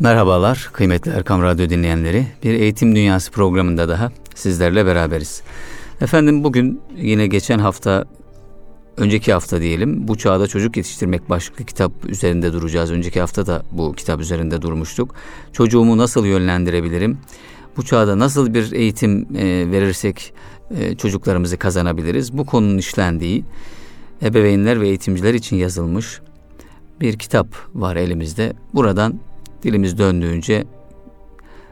Merhabalar kıymetli Erkam Radyo dinleyenleri. Bir Eğitim Dünyası programında daha sizlerle beraberiz. Efendim bugün yine geçen hafta, önceki hafta diyelim, bu çağda çocuk yetiştirmek başlıklı kitap üzerinde duracağız. Önceki hafta da bu kitap üzerinde durmuştuk. Çocuğumu nasıl yönlendirebilirim? Bu çağda nasıl bir eğitim e, verirsek e, çocuklarımızı kazanabiliriz? Bu konunun işlendiği ebeveynler ve eğitimciler için yazılmış bir kitap var elimizde. Buradan dilimiz döndüğünce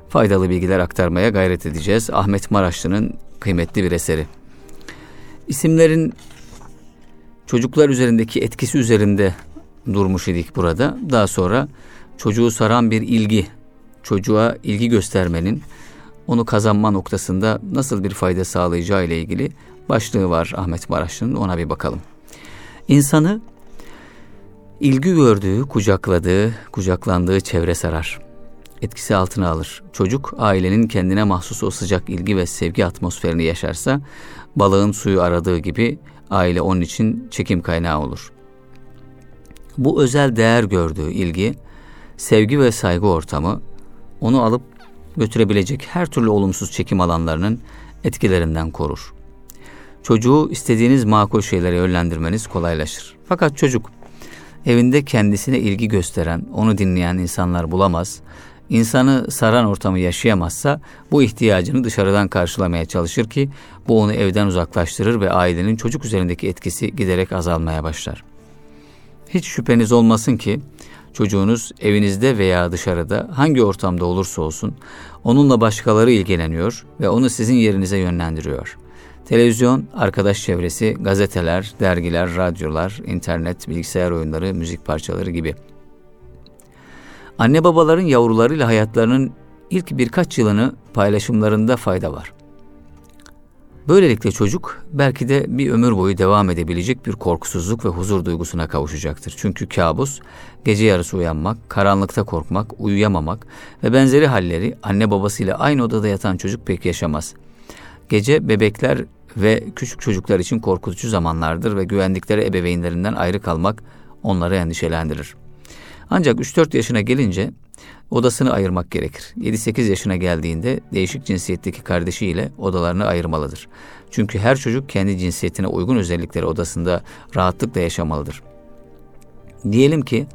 faydalı bilgiler aktarmaya gayret edeceğiz. Ahmet Maraşlı'nın kıymetli bir eseri. İsimlerin çocuklar üzerindeki etkisi üzerinde durmuş idik burada. Daha sonra çocuğu saran bir ilgi, çocuğa ilgi göstermenin onu kazanma noktasında nasıl bir fayda sağlayacağı ile ilgili başlığı var Ahmet Maraşlı'nın ona bir bakalım. İnsanı ilgi gördüğü, kucakladığı, kucaklandığı çevre sarar. Etkisi altına alır. Çocuk ailenin kendine mahsus o sıcak ilgi ve sevgi atmosferini yaşarsa balığın suyu aradığı gibi aile onun için çekim kaynağı olur. Bu özel değer gördüğü ilgi, sevgi ve saygı ortamı onu alıp götürebilecek her türlü olumsuz çekim alanlarının etkilerinden korur. Çocuğu istediğiniz makul şeylere yönlendirmeniz kolaylaşır. Fakat çocuk evinde kendisine ilgi gösteren, onu dinleyen insanlar bulamaz, insanı saran ortamı yaşayamazsa bu ihtiyacını dışarıdan karşılamaya çalışır ki bu onu evden uzaklaştırır ve ailenin çocuk üzerindeki etkisi giderek azalmaya başlar. Hiç şüpheniz olmasın ki çocuğunuz evinizde veya dışarıda hangi ortamda olursa olsun onunla başkaları ilgileniyor ve onu sizin yerinize yönlendiriyor. Televizyon, arkadaş çevresi, gazeteler, dergiler, radyolar, internet, bilgisayar oyunları, müzik parçaları gibi. Anne babaların yavrularıyla hayatlarının ilk birkaç yılını paylaşımlarında fayda var. Böylelikle çocuk belki de bir ömür boyu devam edebilecek bir korkusuzluk ve huzur duygusuna kavuşacaktır. Çünkü kabus, gece yarısı uyanmak, karanlıkta korkmak, uyuyamamak ve benzeri halleri anne babasıyla aynı odada yatan çocuk pek yaşamaz. Gece bebekler ve küçük çocuklar için korkutucu zamanlardır ve güvendikleri ebeveynlerinden ayrı kalmak onları endişelendirir. Ancak 3-4 yaşına gelince odasını ayırmak gerekir. 7-8 yaşına geldiğinde değişik cinsiyetteki kardeşiyle odalarını ayırmalıdır. Çünkü her çocuk kendi cinsiyetine uygun özellikleri odasında rahatlıkla yaşamalıdır. Diyelim ki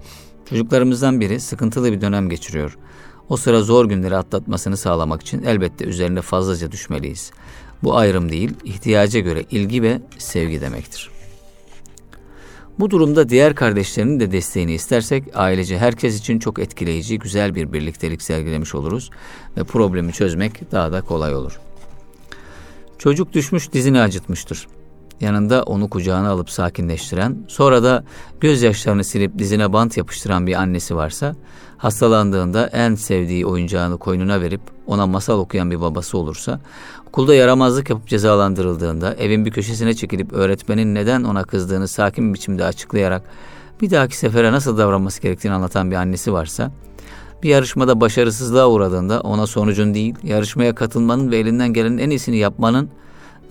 çocuklarımızdan biri sıkıntılı bir dönem geçiriyor. O sıra zor günleri atlatmasını sağlamak için elbette üzerine fazlaca düşmeliyiz. Bu ayrım değil, ihtiyaca göre ilgi ve sevgi demektir. Bu durumda diğer kardeşlerinin de desteğini istersek ailece herkes için çok etkileyici, güzel bir birliktelik sergilemiş oluruz ve problemi çözmek daha da kolay olur. Çocuk düşmüş dizini acıtmıştır. Yanında onu kucağına alıp sakinleştiren, sonra da gözyaşlarını silip dizine bant yapıştıran bir annesi varsa, hastalandığında en sevdiği oyuncağını koynuna verip ona masal okuyan bir babası olursa, okulda yaramazlık yapıp cezalandırıldığında evin bir köşesine çekilip öğretmenin neden ona kızdığını sakin bir biçimde açıklayarak bir dahaki sefere nasıl davranması gerektiğini anlatan bir annesi varsa, bir yarışmada başarısızlığa uğradığında ona sonucun değil, yarışmaya katılmanın ve elinden gelenin en iyisini yapmanın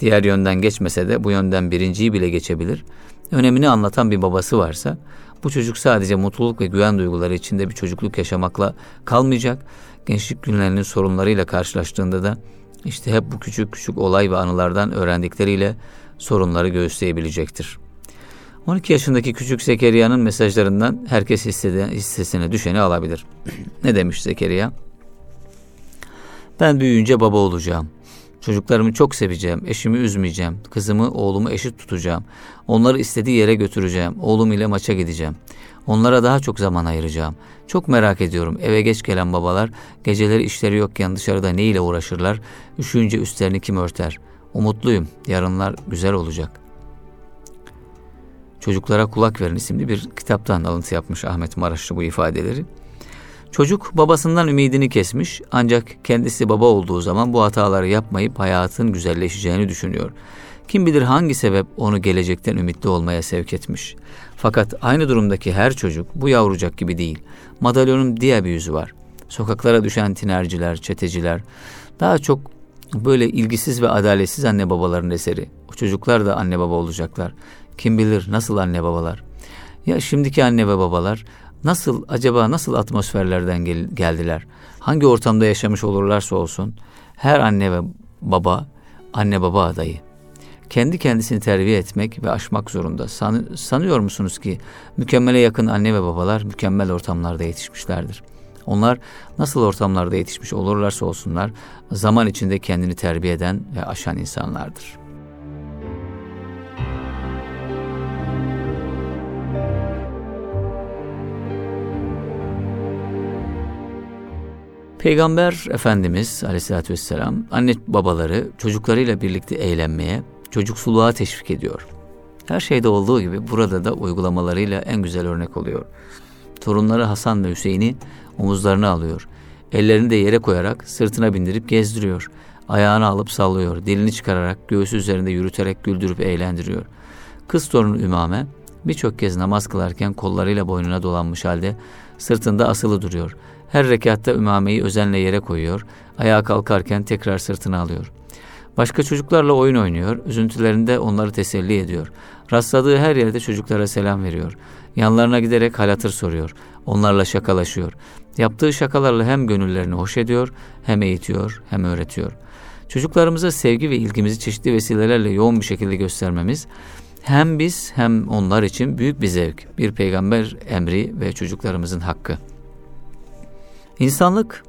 diğer yönden geçmese de bu yönden birinciyi bile geçebilir. Önemini anlatan bir babası varsa bu çocuk sadece mutluluk ve güven duyguları içinde bir çocukluk yaşamakla kalmayacak. Gençlik günlerinin sorunlarıyla karşılaştığında da işte hep bu küçük küçük olay ve anılardan öğrendikleriyle sorunları göğüsleyebilecektir. 12 yaşındaki küçük Zekeriya'nın mesajlarından herkes hissesine düşeni alabilir. ne demiş Zekeriya? Ben büyüyünce baba olacağım. Çocuklarımı çok seveceğim, eşimi üzmeyeceğim, kızımı, oğlumu eşit tutacağım. Onları istediği yere götüreceğim, oğlum ile maça gideceğim. Onlara daha çok zaman ayıracağım. Çok merak ediyorum eve geç gelen babalar geceleri işleri yokken dışarıda ne ile uğraşırlar, üşüyünce üstlerini kim örter. Umutluyum, yarınlar güzel olacak. Çocuklara Kulak Verin isimli bir kitaptan alıntı yapmış Ahmet Maraşlı bu ifadeleri. Çocuk babasından ümidini kesmiş ancak kendisi baba olduğu zaman bu hataları yapmayıp hayatın güzelleşeceğini düşünüyor. Kim bilir hangi sebep onu gelecekten ümitli olmaya sevk etmiş. Fakat aynı durumdaki her çocuk bu yavrucak gibi değil. Madalyonun diğer bir yüzü var. Sokaklara düşen tinerciler, çeteciler daha çok böyle ilgisiz ve adaletsiz anne babaların eseri. O çocuklar da anne baba olacaklar. Kim bilir nasıl anne babalar. Ya şimdiki anne ve babalar nasıl acaba nasıl atmosferlerden gel- geldiler? Hangi ortamda yaşamış olurlarsa olsun her anne ve baba anne baba adayı. Kendi kendisini terbiye etmek ve aşmak zorunda. San, sanıyor musunuz ki mükemmele yakın anne ve babalar mükemmel ortamlarda yetişmişlerdir. Onlar nasıl ortamlarda yetişmiş olurlarsa olsunlar zaman içinde kendini terbiye eden ve aşan insanlardır. Peygamber Efendimiz aleyhissalatü vesselam anne babaları çocuklarıyla birlikte eğlenmeye, çocuksuluğa teşvik ediyor. Her şeyde olduğu gibi burada da uygulamalarıyla en güzel örnek oluyor. Torunları Hasan ve Hüseyin'i omuzlarına alıyor. Ellerini de yere koyarak sırtına bindirip gezdiriyor. Ayağını alıp sallıyor. Dilini çıkararak göğsü üzerinde yürüterek güldürüp eğlendiriyor. Kız torunu Ümame birçok kez namaz kılarken kollarıyla boynuna dolanmış halde sırtında asılı duruyor. Her rekatta ümameyi özenle yere koyuyor. Ayağa kalkarken tekrar sırtına alıyor. Başka çocuklarla oyun oynuyor. Üzüntülerinde onları teselli ediyor. Rastladığı her yerde çocuklara selam veriyor. Yanlarına giderek hal hatır soruyor. Onlarla şakalaşıyor. Yaptığı şakalarla hem gönüllerini hoş ediyor, hem eğitiyor, hem öğretiyor. Çocuklarımıza sevgi ve ilgimizi çeşitli vesilelerle yoğun bir şekilde göstermemiz hem biz hem onlar için büyük bir zevk, bir peygamber emri ve çocuklarımızın hakkı. İnsanlık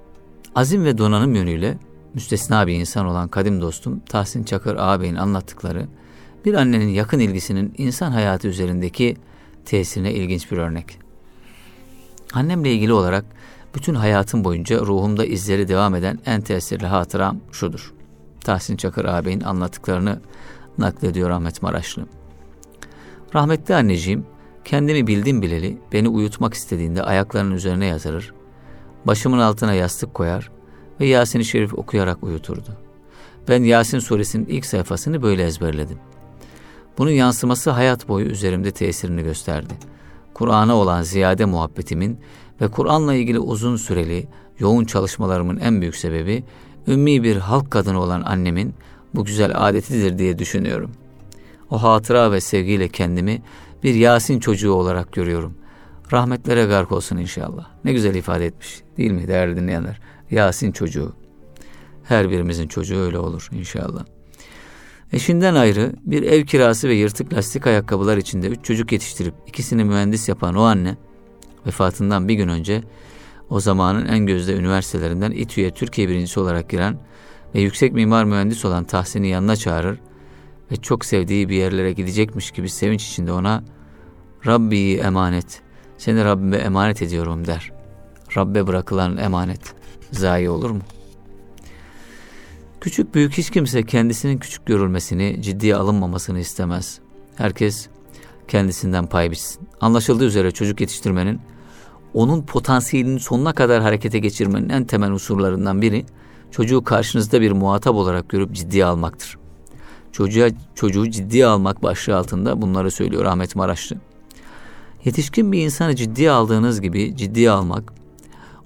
azim ve donanım yönüyle müstesna bir insan olan kadim dostum Tahsin Çakır ağabeyin anlattıkları bir annenin yakın ilgisinin insan hayatı üzerindeki tesirine ilginç bir örnek. Annemle ilgili olarak bütün hayatım boyunca ruhumda izleri devam eden en tesirli hatıram şudur. Tahsin Çakır ağabeyin anlattıklarını naklediyor Ahmet Maraşlı. Rahmetli anneciğim kendimi bildim bileli beni uyutmak istediğinde ayaklarının üzerine yatırır, başımın altına yastık koyar ve Yasin-i Şerif okuyarak uyuturdu. Ben Yasin suresinin ilk sayfasını böyle ezberledim. Bunun yansıması hayat boyu üzerimde tesirini gösterdi. Kur'an'a olan ziyade muhabbetimin ve Kur'an'la ilgili uzun süreli, yoğun çalışmalarımın en büyük sebebi, ümmi bir halk kadını olan annemin bu güzel adetidir diye düşünüyorum. O hatıra ve sevgiyle kendimi bir Yasin çocuğu olarak görüyorum. Rahmetlere gark olsun inşallah. Ne güzel ifade etmiş değil mi değerli dinleyenler? Yasin çocuğu. Her birimizin çocuğu öyle olur inşallah. Eşinden ayrı bir ev kirası ve yırtık lastik ayakkabılar içinde üç çocuk yetiştirip ikisini mühendis yapan o anne vefatından bir gün önce o zamanın en gözde üniversitelerinden İTÜ'ye Türkiye birincisi olarak giren ve yüksek mimar mühendis olan Tahsin'i yanına çağırır ve çok sevdiği bir yerlere gidecekmiş gibi sevinç içinde ona Rabbi emanet, seni Rabbime emanet ediyorum der. Rabbe bırakılan emanet zayi olur mu? Küçük büyük hiç kimse kendisinin küçük görülmesini, ciddiye alınmamasını istemez. Herkes kendisinden pay biçsin. Anlaşıldığı üzere çocuk yetiştirmenin onun potansiyelini sonuna kadar harekete geçirmenin en temel unsurlarından biri çocuğu karşınızda bir muhatap olarak görüp ciddiye almaktır. Çocuğa, çocuğu ciddiye almak başlığı altında bunları söylüyor Ahmet Maraşlı. Yetişkin bir insanı ciddiye aldığınız gibi ciddiye almak,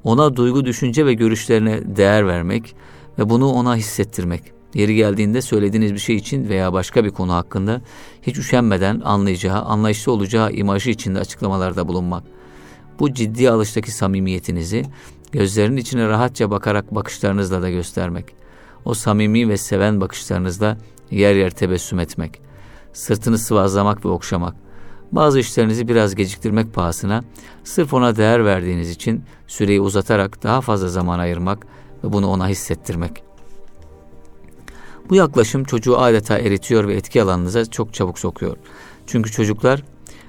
ona duygu, düşünce ve görüşlerine değer vermek ve bunu ona hissettirmek. Yeri geldiğinde söylediğiniz bir şey için veya başka bir konu hakkında hiç üşenmeden anlayacağı, anlayışlı olacağı imajı içinde açıklamalarda bulunmak. Bu ciddi alıştaki samimiyetinizi gözlerinin içine rahatça bakarak bakışlarınızla da göstermek. O samimi ve seven bakışlarınızla yer yer tebessüm etmek. Sırtını sıvazlamak ve okşamak. Bazı işlerinizi biraz geciktirmek pahasına sırf ona değer verdiğiniz için süreyi uzatarak daha fazla zaman ayırmak ve bunu ona hissettirmek. Bu yaklaşım çocuğu adeta eritiyor ve etki alanınıza çok çabuk sokuyor. Çünkü çocuklar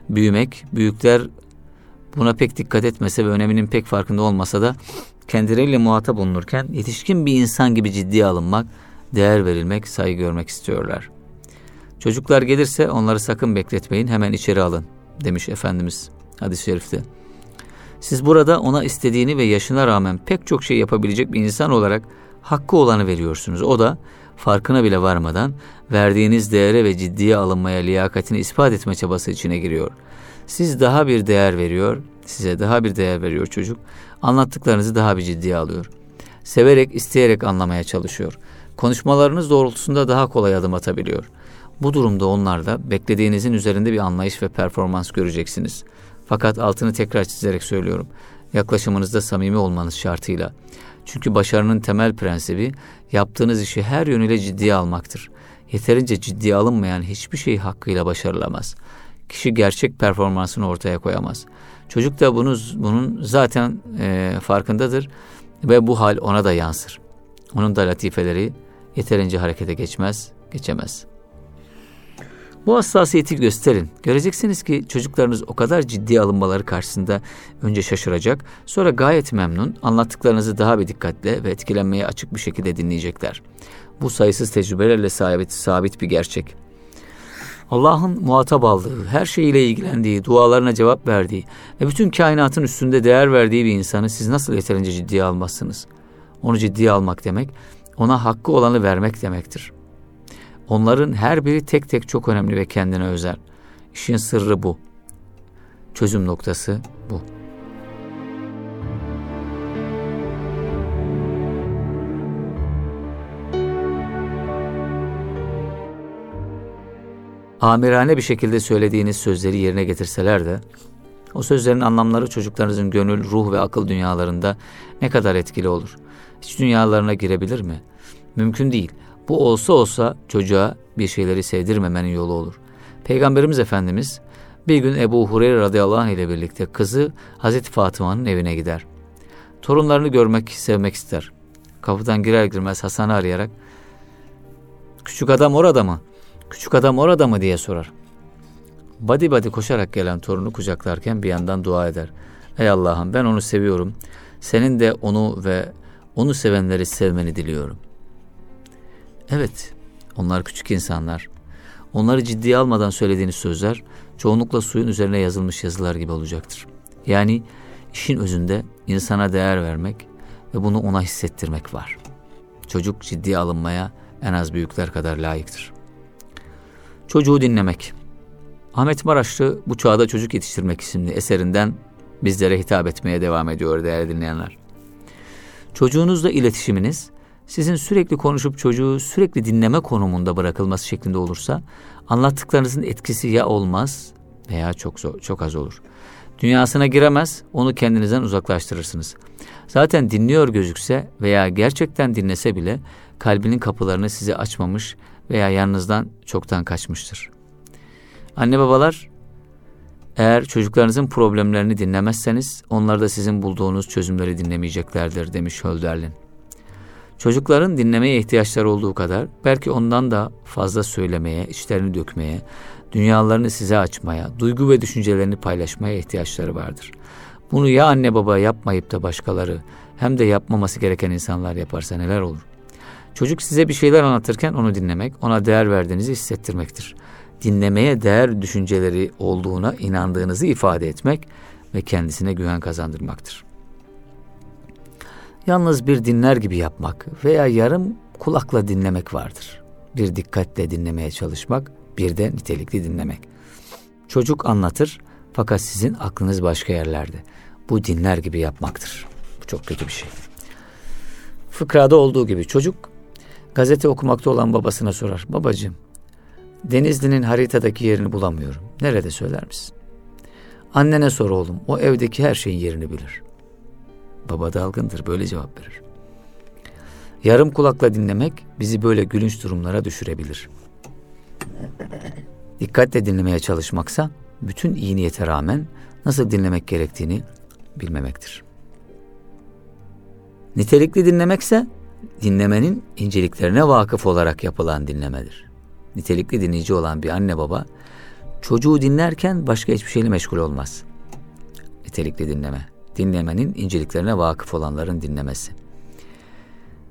büyümek, büyükler buna pek dikkat etmese ve öneminin pek farkında olmasa da kendileriyle muhatap olunurken yetişkin bir insan gibi ciddiye alınmak, değer verilmek, saygı görmek istiyorlar. Çocuklar gelirse onları sakın bekletmeyin, hemen içeri alın demiş Efendimiz hadis-i şerifte. Siz burada ona istediğini ve yaşına rağmen pek çok şey yapabilecek bir insan olarak hakkı olanı veriyorsunuz. O da farkına bile varmadan verdiğiniz değere ve ciddiye alınmaya liyakatini ispat etme çabası içine giriyor. Siz daha bir değer veriyor, size daha bir değer veriyor çocuk. Anlattıklarınızı daha bir ciddiye alıyor. Severek, isteyerek anlamaya çalışıyor. Konuşmalarınız doğrultusunda daha kolay adım atabiliyor. Bu durumda onlarda beklediğinizin üzerinde bir anlayış ve performans göreceksiniz. Fakat altını tekrar çizerek söylüyorum. Yaklaşımınızda samimi olmanız şartıyla. Çünkü başarının temel prensibi yaptığınız işi her yönüyle ciddiye almaktır. Yeterince ciddiye alınmayan hiçbir şey hakkıyla başarılamaz. Kişi gerçek performansını ortaya koyamaz. Çocuk da bunu, bunun zaten e, farkındadır ve bu hal ona da yansır. Onun da latifeleri yeterince harekete geçmez, geçemez. Bu hassasiyeti gösterin. Göreceksiniz ki çocuklarınız o kadar ciddi alınmaları karşısında önce şaşıracak, sonra gayet memnun, anlattıklarınızı daha bir dikkatle ve etkilenmeye açık bir şekilde dinleyecekler. Bu sayısız tecrübelerle sabit, sabit bir gerçek. Allah'ın muhatap aldığı, her şeyiyle ilgilendiği, dualarına cevap verdiği ve bütün kainatın üstünde değer verdiği bir insanı siz nasıl yeterince ciddiye almazsınız? Onu ciddiye almak demek, ona hakkı olanı vermek demektir. Onların her biri tek tek çok önemli ve kendine özel. İşin sırrı bu. Çözüm noktası bu. amirane bir şekilde söylediğiniz sözleri yerine getirseler de o sözlerin anlamları çocuklarınızın gönül, ruh ve akıl dünyalarında ne kadar etkili olur? Hiç dünyalarına girebilir mi? Mümkün değil. Bu olsa olsa çocuğa bir şeyleri sevdirmemenin yolu olur. Peygamberimiz Efendimiz bir gün Ebu Hureyre radıyallahu anh ile birlikte kızı Hazreti Fatıma'nın evine gider. Torunlarını görmek, sevmek ister. Kapıdan girer girmez Hasan'ı arayarak ''Küçük adam orada mı?'' Küçük adam orada mı diye sorar. Badi badi koşarak gelen torunu kucaklarken bir yandan dua eder. Ey Allah'ım ben onu seviyorum. Senin de onu ve onu sevenleri sevmeni diliyorum. Evet, onlar küçük insanlar. Onları ciddiye almadan söylediğiniz sözler çoğunlukla suyun üzerine yazılmış yazılar gibi olacaktır. Yani işin özünde insana değer vermek ve bunu ona hissettirmek var. Çocuk ciddiye alınmaya en az büyükler kadar layıktır. Çocuğu dinlemek. Ahmet Maraşlı bu çağda çocuk yetiştirmek isimli eserinden bizlere hitap etmeye devam ediyor değerli dinleyenler. Çocuğunuzla iletişiminiz sizin sürekli konuşup çocuğu sürekli dinleme konumunda bırakılması şeklinde olursa anlattıklarınızın etkisi ya olmaz veya çok zor, çok az olur. Dünyasına giremez, onu kendinizden uzaklaştırırsınız. Zaten dinliyor gözükse veya gerçekten dinlese bile kalbinin kapılarını size açmamış veya yanınızdan çoktan kaçmıştır. Anne babalar eğer çocuklarınızın problemlerini dinlemezseniz onlar da sizin bulduğunuz çözümleri dinlemeyeceklerdir demiş Hölderlin. Çocukların dinlemeye ihtiyaçları olduğu kadar belki ondan da fazla söylemeye, içlerini dökmeye, dünyalarını size açmaya, duygu ve düşüncelerini paylaşmaya ihtiyaçları vardır. Bunu ya anne baba yapmayıp da başkaları hem de yapmaması gereken insanlar yaparsa neler olur? Çocuk size bir şeyler anlatırken onu dinlemek, ona değer verdiğinizi hissettirmektir. Dinlemeye değer düşünceleri olduğuna inandığınızı ifade etmek ve kendisine güven kazandırmaktır. Yalnız bir dinler gibi yapmak veya yarım kulakla dinlemek vardır. Bir dikkatle dinlemeye çalışmak, bir de nitelikli dinlemek. Çocuk anlatır fakat sizin aklınız başka yerlerde. Bu dinler gibi yapmaktır. Bu çok kötü bir şey. Fıkrada olduğu gibi çocuk Gazete okumakta olan babasına sorar. Babacığım, Denizli'nin haritadaki yerini bulamıyorum. Nerede söyler misin? Annene sor oğlum. O evdeki her şeyin yerini bilir. Baba dalgındır. Böyle cevap verir. Yarım kulakla dinlemek bizi böyle gülünç durumlara düşürebilir. Dikkatle dinlemeye çalışmaksa bütün iyi niyete rağmen nasıl dinlemek gerektiğini bilmemektir. Nitelikli dinlemekse dinlemenin inceliklerine vakıf olarak yapılan dinlemedir. Nitelikli dinleyici olan bir anne baba çocuğu dinlerken başka hiçbir şeyle meşgul olmaz. Nitelikli dinleme. Dinlemenin inceliklerine vakıf olanların dinlemesi.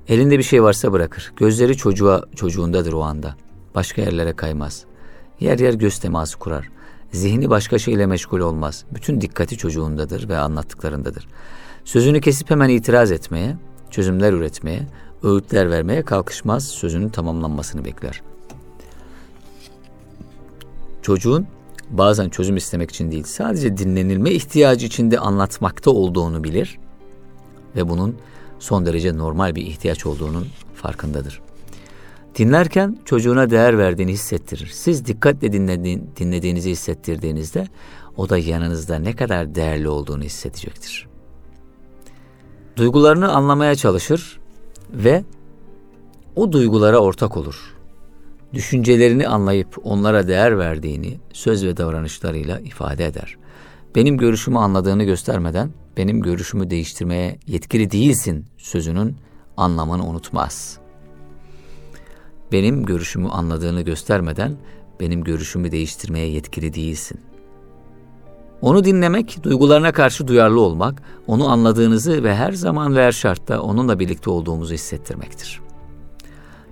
Elinde bir şey varsa bırakır. Gözleri çocuğa çocuğundadır o anda. Başka yerlere kaymaz. Yer yer göz teması kurar. Zihni başka şeyle meşgul olmaz. Bütün dikkati çocuğundadır ve anlattıklarındadır. Sözünü kesip hemen itiraz etmeye, çözümler üretmeye, öğütler vermeye kalkışmaz, sözünün tamamlanmasını bekler. Çocuğun bazen çözüm istemek için değil, sadece dinlenilme ihtiyacı içinde anlatmakta olduğunu bilir ve bunun son derece normal bir ihtiyaç olduğunun farkındadır. Dinlerken çocuğuna değer verdiğini hissettirir. Siz dikkatle dinlediğin, dinlediğinizi hissettirdiğinizde o da yanınızda ne kadar değerli olduğunu hissedecektir. Duygularını anlamaya çalışır ve o duygulara ortak olur. Düşüncelerini anlayıp onlara değer verdiğini söz ve davranışlarıyla ifade eder. Benim görüşümü anladığını göstermeden benim görüşümü değiştirmeye yetkili değilsin sözünün anlamını unutmaz. Benim görüşümü anladığını göstermeden benim görüşümü değiştirmeye yetkili değilsin. Onu dinlemek, duygularına karşı duyarlı olmak, onu anladığınızı ve her zaman ve her şartta onunla birlikte olduğumuzu hissettirmektir.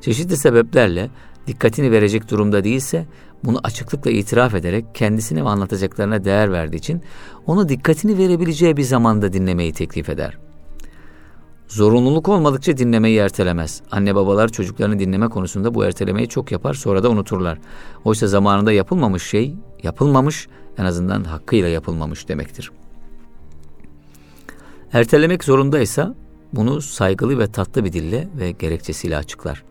Çeşitli sebeplerle dikkatini verecek durumda değilse bunu açıklıkla itiraf ederek kendisine ve anlatacaklarına değer verdiği için onu dikkatini verebileceği bir zamanda dinlemeyi teklif eder. Zorunluluk olmadıkça dinlemeyi ertelemez. Anne babalar çocuklarını dinleme konusunda bu ertelemeyi çok yapar sonra da unuturlar. Oysa zamanında yapılmamış şey yapılmamış en azından hakkıyla yapılmamış demektir. Ertelemek zorundaysa bunu saygılı ve tatlı bir dille ve gerekçesiyle açıklar.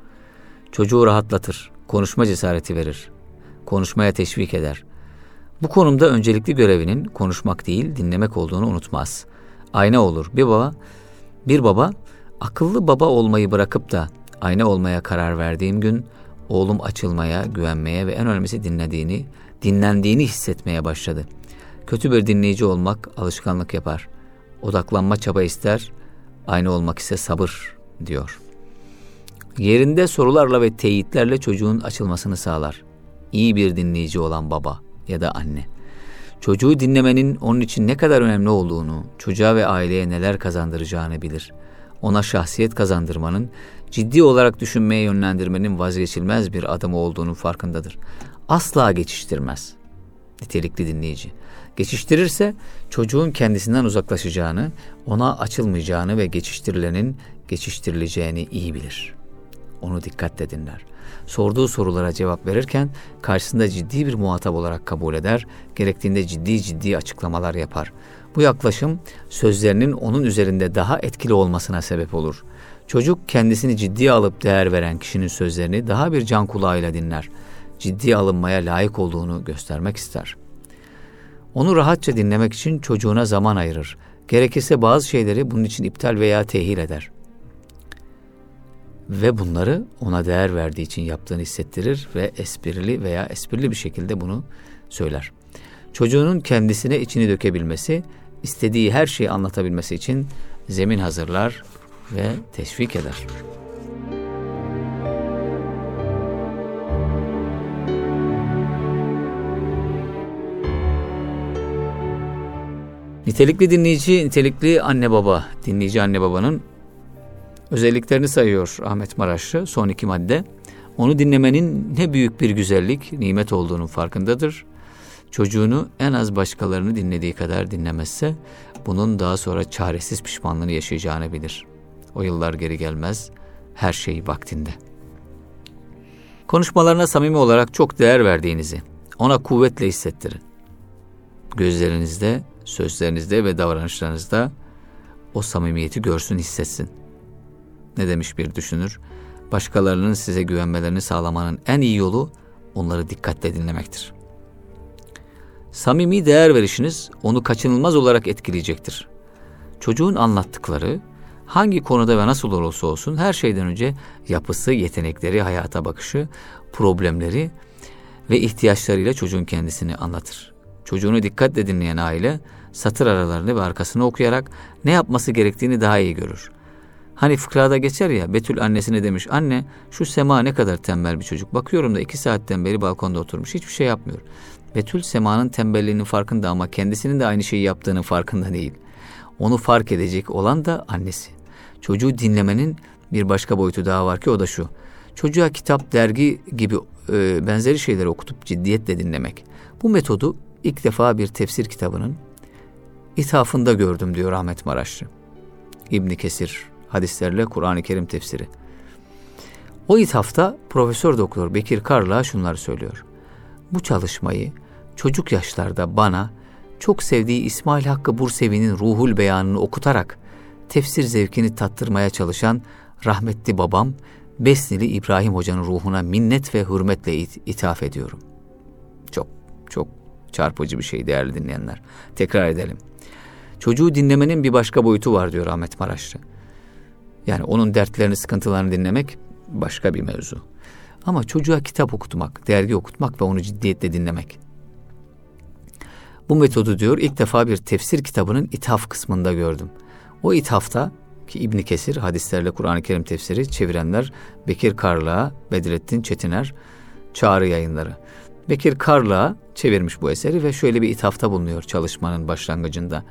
Çocuğu rahatlatır, konuşma cesareti verir, konuşmaya teşvik eder. Bu konumda öncelikli görevinin konuşmak değil, dinlemek olduğunu unutmaz. Ayna olur. Bir baba, bir baba akıllı baba olmayı bırakıp da ayna olmaya karar verdiğim gün oğlum açılmaya, güvenmeye ve en önemlisi dinlediğini, dinlendiğini hissetmeye başladı. Kötü bir dinleyici olmak alışkanlık yapar. Odaklanma çaba ister, aynı olmak ise sabır diyor. Yerinde sorularla ve teyitlerle çocuğun açılmasını sağlar. İyi bir dinleyici olan baba ya da anne. Çocuğu dinlemenin onun için ne kadar önemli olduğunu, çocuğa ve aileye neler kazandıracağını bilir. Ona şahsiyet kazandırmanın, ciddi olarak düşünmeye yönlendirmenin vazgeçilmez bir adımı olduğunu farkındadır. Asla geçiştirmez. Nitelikli dinleyici. Geçiştirirse çocuğun kendisinden uzaklaşacağını, ona açılmayacağını ve geçiştirilenin geçiştirileceğini iyi bilir. Onu dikkatle dinler sorduğu sorulara cevap verirken karşısında ciddi bir muhatap olarak kabul eder, gerektiğinde ciddi ciddi açıklamalar yapar. Bu yaklaşım sözlerinin onun üzerinde daha etkili olmasına sebep olur. Çocuk kendisini ciddiye alıp değer veren kişinin sözlerini daha bir can kulağıyla dinler. Ciddiye alınmaya layık olduğunu göstermek ister. Onu rahatça dinlemek için çocuğuna zaman ayırır. Gerekirse bazı şeyleri bunun için iptal veya tehil eder ve bunları ona değer verdiği için yaptığını hissettirir ve esprili veya esprili bir şekilde bunu söyler. Çocuğunun kendisine içini dökebilmesi, istediği her şeyi anlatabilmesi için zemin hazırlar ve teşvik eder. Nitelikli dinleyici, nitelikli anne baba, dinleyici anne babanın özelliklerini sayıyor Ahmet Maraşlı son iki madde. Onu dinlemenin ne büyük bir güzellik, nimet olduğunun farkındadır. Çocuğunu en az başkalarını dinlediği kadar dinlemezse bunun daha sonra çaresiz pişmanlığını yaşayacağını bilir. O yıllar geri gelmez, her şey vaktinde. Konuşmalarına samimi olarak çok değer verdiğinizi ona kuvvetle hissettirin. Gözlerinizde, sözlerinizde ve davranışlarınızda o samimiyeti görsün, hissetsin. Ne demiş bir düşünür? Başkalarının size güvenmelerini sağlamanın en iyi yolu onları dikkatle dinlemektir. Samimi değer verişiniz onu kaçınılmaz olarak etkileyecektir. Çocuğun anlattıkları hangi konuda ve nasıl olursa olsun her şeyden önce yapısı, yetenekleri, hayata bakışı, problemleri ve ihtiyaçlarıyla çocuğun kendisini anlatır. Çocuğunu dikkatle dinleyen aile satır aralarını ve arkasını okuyarak ne yapması gerektiğini daha iyi görür. Hani fıkrada geçer ya Betül annesine demiş anne şu Sema ne kadar tembel bir çocuk. Bakıyorum da iki saatten beri balkonda oturmuş hiçbir şey yapmıyor. Betül Sema'nın tembelliğinin farkında ama kendisinin de aynı şeyi yaptığının farkında değil. Onu fark edecek olan da annesi. Çocuğu dinlemenin bir başka boyutu daha var ki o da şu. Çocuğa kitap, dergi gibi e, benzeri şeyleri okutup ciddiyetle dinlemek. Bu metodu ilk defa bir tefsir kitabının ithafında gördüm diyor Ahmet Maraşlı. İbni Kesir hadislerle Kur'an-ı Kerim tefsiri. O ithafta Profesör Doktor Bekir Karla şunları söylüyor. Bu çalışmayı çocuk yaşlarda bana çok sevdiği İsmail Hakkı Bursevi'nin ruhul beyanını okutarak tefsir zevkini tattırmaya çalışan rahmetli babam Besnili İbrahim Hoca'nın ruhuna minnet ve hürmetle ithaf ediyorum. Çok çok çarpıcı bir şey değerli dinleyenler. Tekrar edelim. Çocuğu dinlemenin bir başka boyutu var diyor Ahmet Maraşlı. Yani onun dertlerini, sıkıntılarını dinlemek başka bir mevzu. Ama çocuğa kitap okutmak, dergi okutmak ve onu ciddiyetle dinlemek. Bu metodu diyor ilk defa bir tefsir kitabının ithaf kısmında gördüm. O ithafta ki İbn Kesir hadislerle Kur'an-ı Kerim tefsiri çevirenler Bekir Karlığa, Bedrettin Çetiner, Çağrı Yayınları. Bekir Karlığa çevirmiş bu eseri ve şöyle bir ithafta bulunuyor çalışmanın başlangıcında.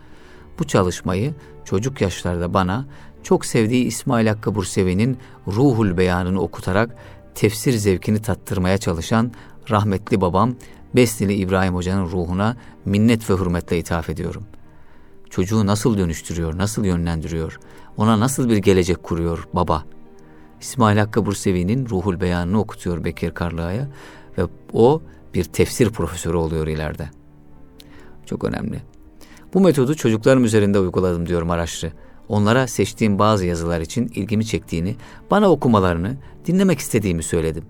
Bu çalışmayı çocuk yaşlarda bana çok sevdiği İsmail Hakkı Bursevi'nin Ruhul Beyanını okutarak tefsir zevkini tattırmaya çalışan rahmetli babam Besnili İbrahim Hoca'nın ruhuna minnet ve hürmetle ithaf ediyorum. Çocuğu nasıl dönüştürüyor, nasıl yönlendiriyor, ona nasıl bir gelecek kuruyor baba. İsmail Hakkı Bursevi'nin Ruhul Beyanını okutuyor Bekir Karlıağa'ya ve o bir tefsir profesörü oluyor ileride. Çok önemli. Bu metodu çocuklarım üzerinde uyguladım diyor Maraşlı. Onlara seçtiğim bazı yazılar için ilgimi çektiğini, bana okumalarını, dinlemek istediğimi söyledim.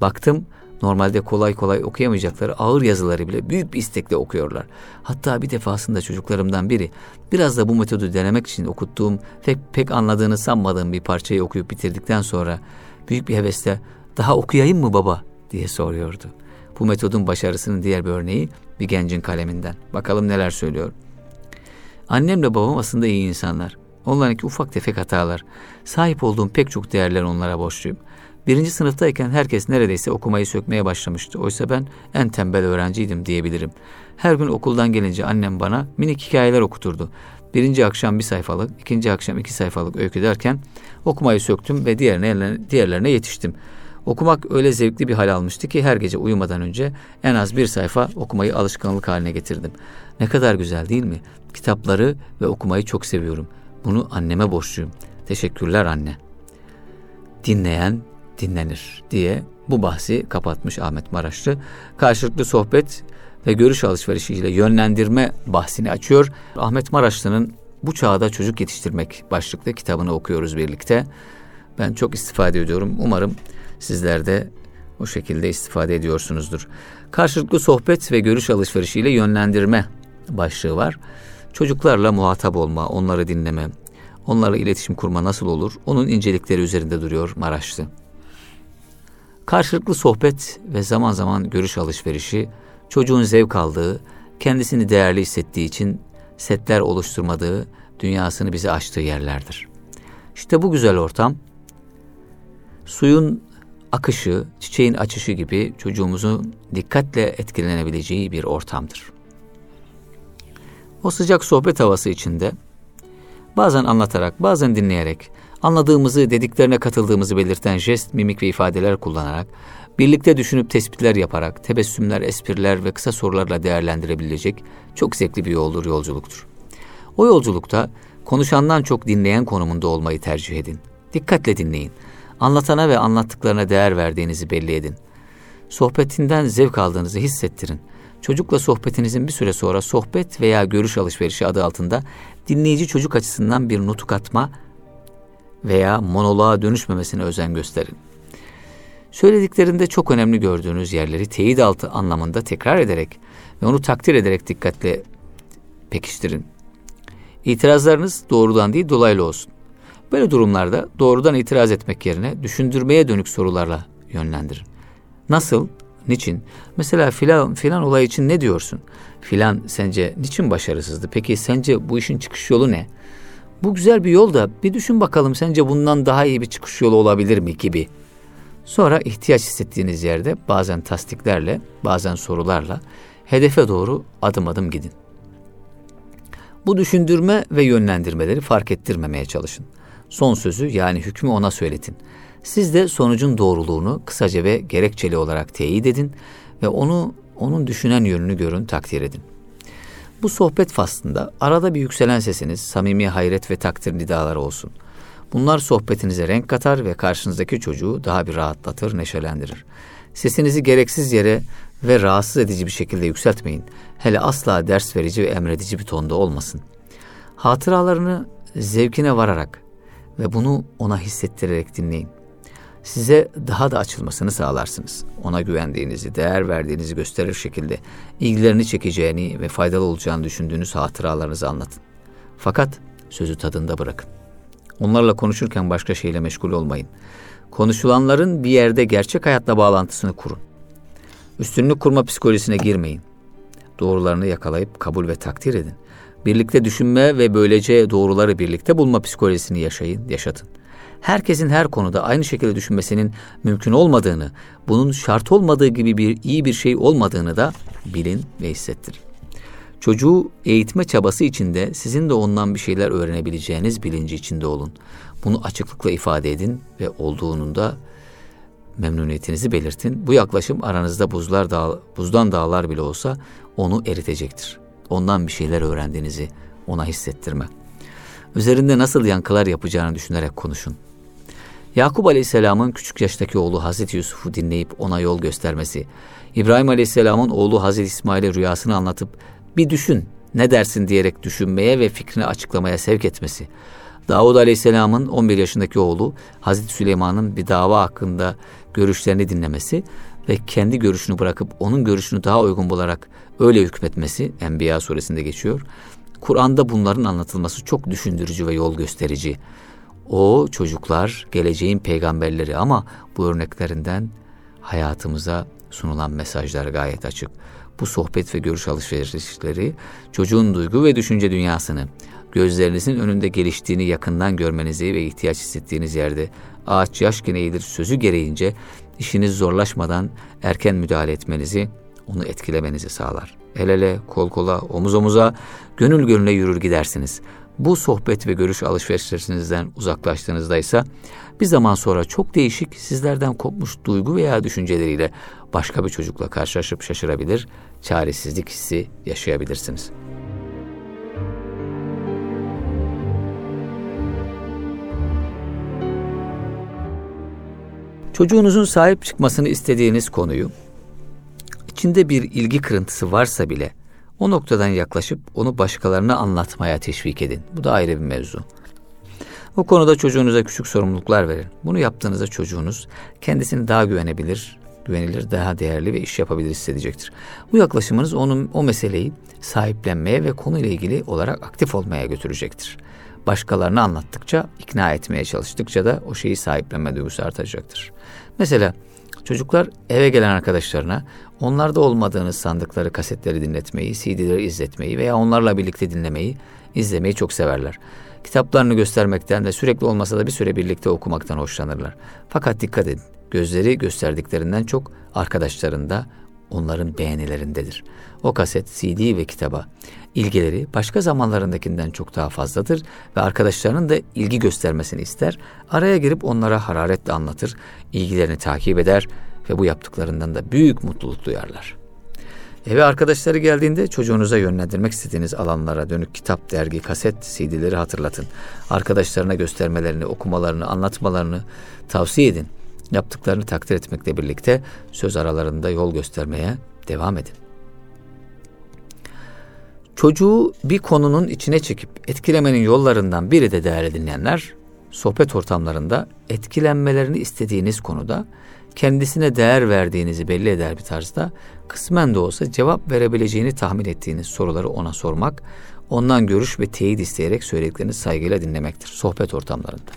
Baktım normalde kolay kolay okuyamayacakları ağır yazıları bile büyük bir istekle okuyorlar. Hatta bir defasında çocuklarımdan biri biraz da bu metodu denemek için okuttuğum pek, pek anladığını sanmadığım bir parçayı okuyup bitirdikten sonra büyük bir hevesle daha okuyayım mı baba diye soruyordu. Bu metodun başarısının diğer bir örneği bir gencin kaleminden. Bakalım neler söylüyor. Annemle babam aslında iyi insanlar. Onlarınki ufak tefek hatalar. Sahip olduğum pek çok değerler onlara borçluyum. Birinci sınıftayken herkes neredeyse okumayı sökmeye başlamıştı. Oysa ben en tembel öğrenciydim diyebilirim. Her gün okuldan gelince annem bana minik hikayeler okuturdu. Birinci akşam bir sayfalık, ikinci akşam iki sayfalık öykü derken okumayı söktüm ve diğerine, diğerlerine yetiştim. Okumak öyle zevkli bir hal almıştı ki her gece uyumadan önce en az bir sayfa okumayı alışkanlık haline getirdim. Ne kadar güzel değil mi? Kitapları ve okumayı çok seviyorum. Bunu anneme borçluyum. Teşekkürler anne. Dinleyen dinlenir diye bu bahsi kapatmış Ahmet Maraşlı. Karşılıklı sohbet ve görüş alışverişiyle yönlendirme bahsini açıyor. Ahmet Maraşlı'nın Bu Çağda Çocuk Yetiştirmek başlıklı kitabını okuyoruz birlikte. Ben çok istifade ediyorum. Umarım sizler de o şekilde istifade ediyorsunuzdur. Karşılıklı sohbet ve görüş alışverişiyle yönlendirme başlığı var. Çocuklarla muhatap olma, onları dinleme, onlarla iletişim kurma nasıl olur? Onun incelikleri üzerinde duruyor Maraşlı. Karşılıklı sohbet ve zaman zaman görüş alışverişi çocuğun zevk aldığı, kendisini değerli hissettiği için setler oluşturmadığı, dünyasını bize açtığı yerlerdir. İşte bu güzel ortam suyun akışı, çiçeğin açışı gibi çocuğumuzun dikkatle etkilenebileceği bir ortamdır. O sıcak sohbet havası içinde bazen anlatarak, bazen dinleyerek, anladığımızı, dediklerine katıldığımızı belirten jest, mimik ve ifadeler kullanarak, birlikte düşünüp tespitler yaparak, tebessümler, espriler ve kısa sorularla değerlendirebilecek çok zevkli bir yoldur, yolculuktur. O yolculukta konuşandan çok dinleyen konumunda olmayı tercih edin. Dikkatle dinleyin. Anlatana ve anlattıklarına değer verdiğinizi belli edin. Sohbetinden zevk aldığınızı hissettirin. Çocukla sohbetinizin bir süre sonra sohbet veya görüş alışverişi adı altında dinleyici çocuk açısından bir nutuk atma veya monoloğa dönüşmemesine özen gösterin. Söylediklerinde çok önemli gördüğünüz yerleri teyit altı anlamında tekrar ederek ve onu takdir ederek dikkatle pekiştirin. İtirazlarınız doğrudan değil dolaylı olsun. Böyle durumlarda doğrudan itiraz etmek yerine düşündürmeye dönük sorularla yönlendirin. Nasıl? Niçin? Mesela filan filan olay için ne diyorsun? Filan sence niçin başarısızdı? Peki sence bu işin çıkış yolu ne? Bu güzel bir yol da bir düşün bakalım sence bundan daha iyi bir çıkış yolu olabilir mi gibi. Sonra ihtiyaç hissettiğiniz yerde bazen tasdiklerle, bazen sorularla hedefe doğru adım adım gidin. Bu düşündürme ve yönlendirmeleri fark ettirmemeye çalışın. Son sözü yani hükmü ona söyletin. Siz de sonucun doğruluğunu kısaca ve gerekçeli olarak teyit edin ve onu onun düşünen yönünü görün, takdir edin. Bu sohbet faslında arada bir yükselen sesiniz samimi hayret ve takdir nidaları olsun. Bunlar sohbetinize renk katar ve karşınızdaki çocuğu daha bir rahatlatır, neşelendirir. Sesinizi gereksiz yere ve rahatsız edici bir şekilde yükseltmeyin. Hele asla ders verici ve emredici bir tonda olmasın. Hatıralarını zevkine vararak ve bunu ona hissettirerek dinleyin. size daha da açılmasını sağlarsınız. Ona güvendiğinizi, değer verdiğinizi gösterir şekilde ilgilerini çekeceğini ve faydalı olacağını düşündüğünüz hatıralarınızı anlatın. Fakat sözü tadında bırakın. Onlarla konuşurken başka şeyle meşgul olmayın. Konuşulanların bir yerde gerçek hayatla bağlantısını kurun. Üstünlük kurma psikolojisine girmeyin. Doğrularını yakalayıp kabul ve takdir edin. Birlikte düşünme ve böylece doğruları birlikte bulma psikolojisini yaşayın, yaşatın. Herkesin her konuda aynı şekilde düşünmesinin mümkün olmadığını, bunun şart olmadığı gibi bir iyi bir şey olmadığını da bilin ve hissettirin. Çocuğu eğitme çabası içinde sizin de ondan bir şeyler öğrenebileceğiniz bilinci içinde olun. Bunu açıklıkla ifade edin ve olduğunun da memnuniyetinizi belirtin. Bu yaklaşım aranızda buzlar dağ, buzdan dağlar bile olsa onu eritecektir. Ondan bir şeyler öğrendiğinizi ona hissettirme. Üzerinde nasıl yankılar yapacağını düşünerek konuşun. Yakup Aleyhisselam'ın küçük yaştaki oğlu Hazreti Yusuf'u dinleyip ona yol göstermesi, İbrahim Aleyhisselam'ın oğlu Hazreti İsmail'e rüyasını anlatıp bir düşün ne dersin diyerek düşünmeye ve fikrini açıklamaya sevk etmesi, Davud Aleyhisselam'ın 11 yaşındaki oğlu Hazreti Süleyman'ın bir dava hakkında görüşlerini dinlemesi ve kendi görüşünü bırakıp onun görüşünü daha uygun bularak öyle hükmetmesi Enbiya suresinde geçiyor. Kur'an'da bunların anlatılması çok düşündürücü ve yol gösterici. O çocuklar geleceğin peygamberleri ama bu örneklerinden hayatımıza sunulan mesajlar gayet açık. Bu sohbet ve görüş alışverişleri çocuğun duygu ve düşünce dünyasını gözlerinizin önünde geliştiğini yakından görmenizi ve ihtiyaç hissettiğiniz yerde ağaç yaşken eğilir sözü gereğince işiniz zorlaşmadan erken müdahale etmenizi, onu etkilemenizi sağlar. El ele, kol kola, omuz omuza, gönül gönüle yürür gidersiniz. Bu sohbet ve görüş alışverişlerinizden uzaklaştığınızda ise bir zaman sonra çok değişik sizlerden kopmuş duygu veya düşünceleriyle başka bir çocukla karşılaşıp şaşırabilir, çaresizlik hissi yaşayabilirsiniz.'' Çocuğunuzun sahip çıkmasını istediğiniz konuyu içinde bir ilgi kırıntısı varsa bile o noktadan yaklaşıp onu başkalarına anlatmaya teşvik edin. Bu da ayrı bir mevzu. O konuda çocuğunuza küçük sorumluluklar verin. Bunu yaptığınızda çocuğunuz kendisini daha güvenebilir, güvenilir, daha değerli ve iş yapabilir hissedecektir. Bu yaklaşımınız onun o meseleyi sahiplenmeye ve konuyla ilgili olarak aktif olmaya götürecektir başkalarına anlattıkça, ikna etmeye çalıştıkça da o şeyi sahiplenme duygusu artacaktır. Mesela çocuklar eve gelen arkadaşlarına onlarda olmadığını sandıkları kasetleri dinletmeyi, CD'leri izletmeyi veya onlarla birlikte dinlemeyi, izlemeyi çok severler. Kitaplarını göstermekten ve sürekli olmasa da bir süre birlikte okumaktan hoşlanırlar. Fakat dikkat edin, gözleri gösterdiklerinden çok arkadaşlarında onların beğenilerindedir. O kaset, CD ve kitaba ilgileri başka zamanlarındakinden çok daha fazladır ve arkadaşlarının da ilgi göstermesini ister. Araya girip onlara hararetle anlatır, ilgilerini takip eder ve bu yaptıklarından da büyük mutluluk duyarlar. Eve arkadaşları geldiğinde çocuğunuza yönlendirmek istediğiniz alanlara dönük kitap, dergi, kaset, CD'leri hatırlatın. Arkadaşlarına göstermelerini, okumalarını, anlatmalarını tavsiye edin. Yaptıklarını takdir etmekle birlikte söz aralarında yol göstermeye devam edin. Çocuğu bir konunun içine çekip etkilemenin yollarından biri de değerli dinleyenler, sohbet ortamlarında etkilenmelerini istediğiniz konuda kendisine değer verdiğinizi belli eder bir tarzda kısmen de olsa cevap verebileceğini tahmin ettiğiniz soruları ona sormak, ondan görüş ve teyit isteyerek söylediklerini saygıyla dinlemektir sohbet ortamlarında.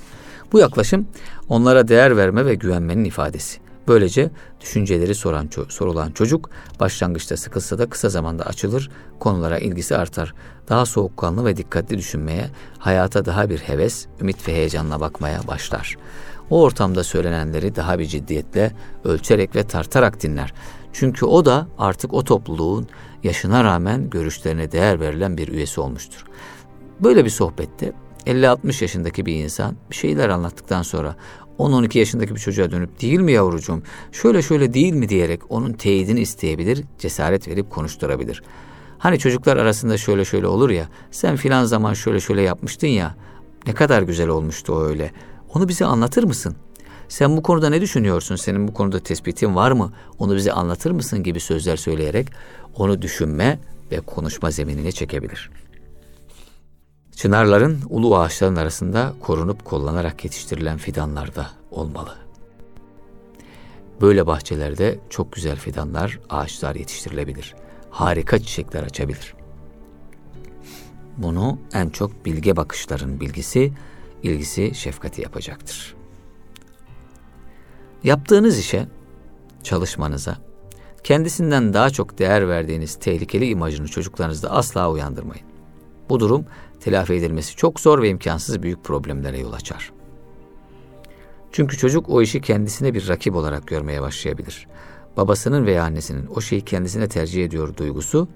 Bu yaklaşım onlara değer verme ve güvenmenin ifadesi. Böylece düşünceleri soran sorulan çocuk başlangıçta sıkılsa da kısa zamanda açılır, konulara ilgisi artar. Daha soğukkanlı ve dikkatli düşünmeye, hayata daha bir heves, ümit ve heyecanla bakmaya başlar. O ortamda söylenenleri daha bir ciddiyetle, ölçerek ve tartarak dinler. Çünkü o da artık o topluluğun yaşına rağmen görüşlerine değer verilen bir üyesi olmuştur. Böyle bir sohbette 50-60 yaşındaki bir insan bir şeyler anlattıktan sonra 10-12 yaşındaki bir çocuğa dönüp değil mi yavrucuğum şöyle şöyle değil mi diyerek onun teyidini isteyebilir, cesaret verip konuşturabilir. Hani çocuklar arasında şöyle şöyle olur ya sen filan zaman şöyle şöyle yapmıştın ya ne kadar güzel olmuştu o öyle. Onu bize anlatır mısın? Sen bu konuda ne düşünüyorsun? Senin bu konuda tespitin var mı? Onu bize anlatır mısın gibi sözler söyleyerek onu düşünme ve konuşma zeminine çekebilir. Çınarların ulu ağaçların arasında korunup kollanarak yetiştirilen fidanlar da olmalı. Böyle bahçelerde çok güzel fidanlar, ağaçlar yetiştirilebilir. Harika çiçekler açabilir. Bunu en çok bilge bakışların bilgisi, ilgisi, şefkati yapacaktır. Yaptığınız işe, çalışmanıza, kendisinden daha çok değer verdiğiniz tehlikeli imajını çocuklarınızda asla uyandırmayın. Bu durum telafi edilmesi çok zor ve imkansız büyük problemlere yol açar. Çünkü çocuk o işi kendisine bir rakip olarak görmeye başlayabilir. Babasının veya annesinin o şeyi kendisine tercih ediyor duygusu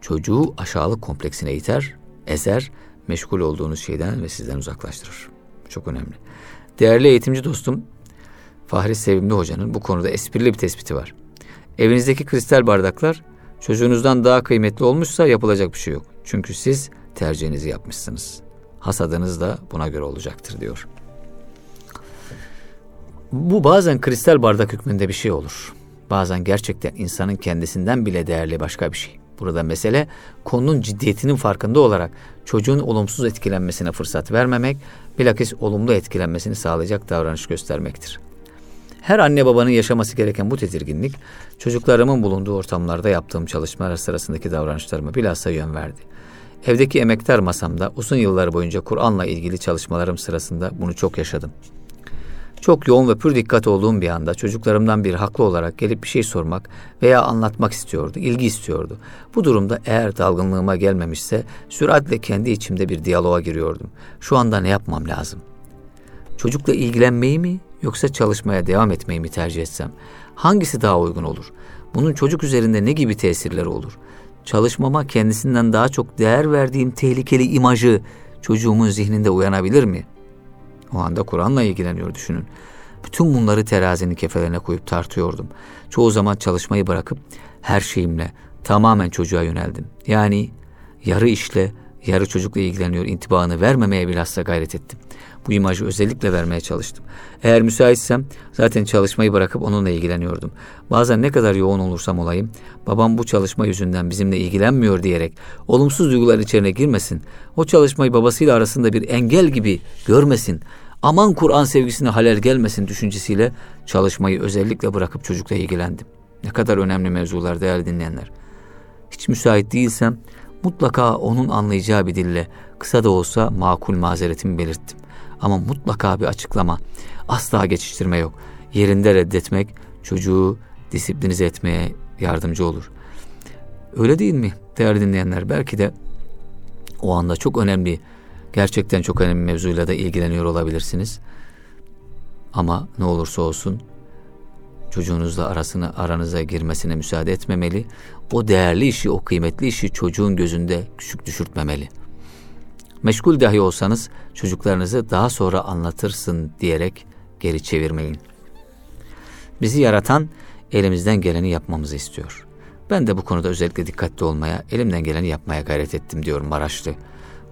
çocuğu aşağılık kompleksine iter, ezer, meşgul olduğunuz şeyden ve sizden uzaklaştırır. Çok önemli. Değerli eğitimci dostum Fahri Sevimli Hoca'nın bu konuda esprili bir tespiti var. Evinizdeki kristal bardaklar çocuğunuzdan daha kıymetli olmuşsa yapılacak bir şey yok. Çünkü siz tercihinizi yapmışsınız. Hasadınız da buna göre olacaktır diyor. Bu bazen kristal bardak hükmünde bir şey olur. Bazen gerçekten insanın kendisinden bile değerli başka bir şey. Burada mesele konunun ciddiyetinin farkında olarak çocuğun olumsuz etkilenmesine fırsat vermemek, bilakis olumlu etkilenmesini sağlayacak davranış göstermektir. Her anne babanın yaşaması gereken bu tedirginlik, çocuklarımın bulunduğu ortamlarda yaptığım çalışmalar sırasındaki davranışlarıma bilhassa yön verdi. Evdeki emektar masamda uzun yıllar boyunca Kur'an'la ilgili çalışmalarım sırasında bunu çok yaşadım. Çok yoğun ve pür dikkat olduğum bir anda çocuklarımdan bir haklı olarak gelip bir şey sormak veya anlatmak istiyordu, ilgi istiyordu. Bu durumda eğer dalgınlığıma gelmemişse süratle kendi içimde bir diyaloğa giriyordum. Şu anda ne yapmam lazım? Çocukla ilgilenmeyi mi yoksa çalışmaya devam etmeyi mi tercih etsem? Hangisi daha uygun olur? Bunun çocuk üzerinde ne gibi tesirleri olur? Çalışmama kendisinden daha çok değer verdiğim tehlikeli imajı çocuğumun zihninde uyanabilir mi?'' O anda Kur'an'la ilgileniyor düşünün. Bütün bunları terazinin kefelerine koyup tartıyordum. Çoğu zaman çalışmayı bırakıp her şeyimle tamamen çocuğa yöneldim. Yani yarı işle, yarı çocukla ilgileniyor intibahını vermemeye bilhassa gayret ettim. Bu imajı özellikle vermeye çalıştım. Eğer müsaitsem zaten çalışmayı bırakıp onunla ilgileniyordum. Bazen ne kadar yoğun olursam olayım, babam bu çalışma yüzünden bizimle ilgilenmiyor diyerek olumsuz duygular içine girmesin, o çalışmayı babasıyla arasında bir engel gibi görmesin, aman Kur'an sevgisine halel gelmesin düşüncesiyle çalışmayı özellikle bırakıp çocukla ilgilendim. Ne kadar önemli mevzular değerli dinleyenler. Hiç müsait değilsem mutlaka onun anlayacağı bir dille kısa da olsa makul mazeretimi belirttim. Ama mutlaka bir açıklama, asla geçiştirme yok. Yerinde reddetmek çocuğu disiplinize etmeye yardımcı olur. Öyle değil mi değerli dinleyenler? Belki de o anda çok önemli, gerçekten çok önemli mevzuyla da ilgileniyor olabilirsiniz. Ama ne olursa olsun çocuğunuzla arasını aranıza girmesine müsaade etmemeli. O değerli işi, o kıymetli işi çocuğun gözünde küçük düşürtmemeli. Meşgul dahi olsanız çocuklarınızı daha sonra anlatırsın diyerek geri çevirmeyin. Bizi yaratan elimizden geleni yapmamızı istiyor. Ben de bu konuda özellikle dikkatli olmaya, elimden geleni yapmaya gayret ettim diyor Maraşlı.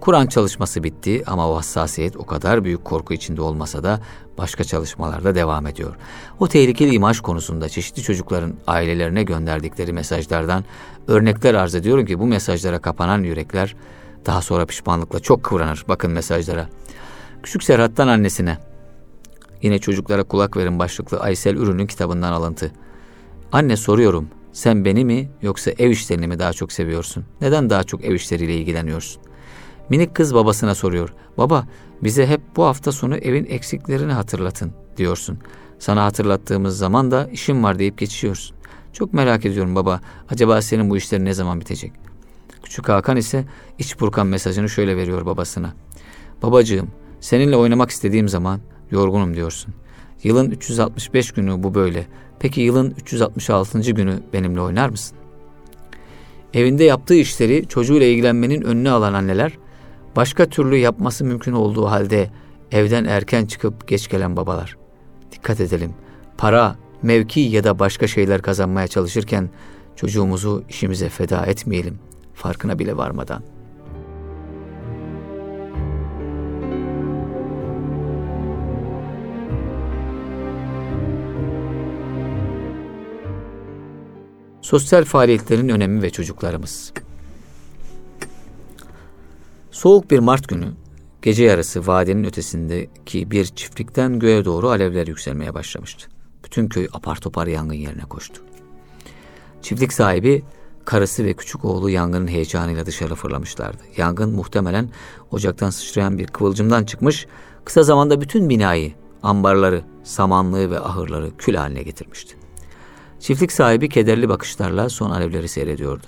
Kur'an çalışması bitti ama o hassasiyet o kadar büyük korku içinde olmasa da başka çalışmalarda devam ediyor. O tehlikeli imaj konusunda çeşitli çocukların ailelerine gönderdikleri mesajlardan örnekler arz ediyorum ki bu mesajlara kapanan yürekler daha sonra pişmanlıkla çok kıvranır. Bakın mesajlara. Küçük Serhat'tan annesine. Yine çocuklara kulak verin başlıklı Aysel Ürün'ün kitabından alıntı. Anne soruyorum. Sen beni mi yoksa ev işlerini mi daha çok seviyorsun? Neden daha çok ev işleriyle ilgileniyorsun? Minik kız babasına soruyor. Baba bize hep bu hafta sonu evin eksiklerini hatırlatın diyorsun. Sana hatırlattığımız zaman da işim var deyip geçiyorsun. Çok merak ediyorum baba. Acaba senin bu işlerin ne zaman bitecek? Küçük Hakan ise iç burkan mesajını şöyle veriyor babasına. Babacığım seninle oynamak istediğim zaman yorgunum diyorsun. Yılın 365 günü bu böyle. Peki yılın 366. günü benimle oynar mısın? Evinde yaptığı işleri çocuğuyla ilgilenmenin önüne alan anneler, başka türlü yapması mümkün olduğu halde evden erken çıkıp geç gelen babalar. Dikkat edelim. Para, mevki ya da başka şeyler kazanmaya çalışırken çocuğumuzu işimize feda etmeyelim farkına bile varmadan. Sosyal faaliyetlerin önemi ve çocuklarımız. Soğuk bir Mart günü gece yarısı vadinin ötesindeki bir çiftlikten göğe doğru alevler yükselmeye başlamıştı. bütün köy apar topar yangın yerine koştu. Çiftlik sahibi karısı ve küçük oğlu yangının heyecanıyla dışarı fırlamışlardı. Yangın muhtemelen ocaktan sıçrayan bir kıvılcımdan çıkmış, kısa zamanda bütün binayı, ambarları, samanlığı ve ahırları kül haline getirmişti. Çiftlik sahibi kederli bakışlarla son alevleri seyrediyordu.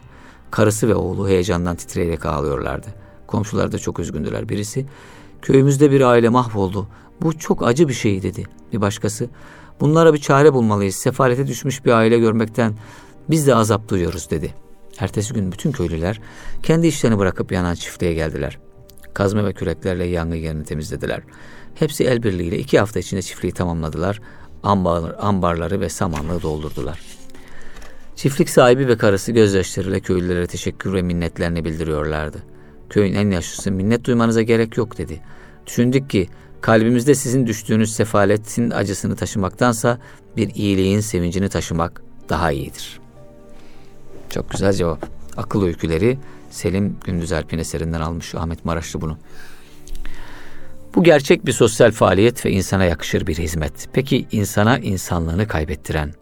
Karısı ve oğlu heyecandan titreyerek ağlıyorlardı. Komşular da çok üzgündüler. Birisi, köyümüzde bir aile mahvoldu. Bu çok acı bir şey dedi. Bir başkası, bunlara bir çare bulmalıyız. Sefalete düşmüş bir aile görmekten biz de azap duyuyoruz dedi. Ertesi gün bütün köylüler kendi işlerini bırakıp yanan çiftliğe geldiler. Kazma ve küreklerle yangın yerini temizlediler. Hepsi el birliğiyle iki hafta içinde çiftliği tamamladılar. Ambar, ambarları ve samanlığı doldurdular. Çiftlik sahibi ve karısı gözyaşlarıyla köylülere teşekkür ve minnetlerini bildiriyorlardı. Köyün en yaşlısı minnet duymanıza gerek yok dedi. Düşündük ki kalbimizde sizin düştüğünüz sefaletin acısını taşımaktansa bir iyiliğin sevincini taşımak daha iyidir. Çok güzel cevap. Akıl öyküleri Selim Gündüz Erpin eserinden almış Ahmet Maraşlı bunu. Bu gerçek bir sosyal faaliyet ve insana yakışır bir hizmet. Peki insana insanlığını kaybettiren,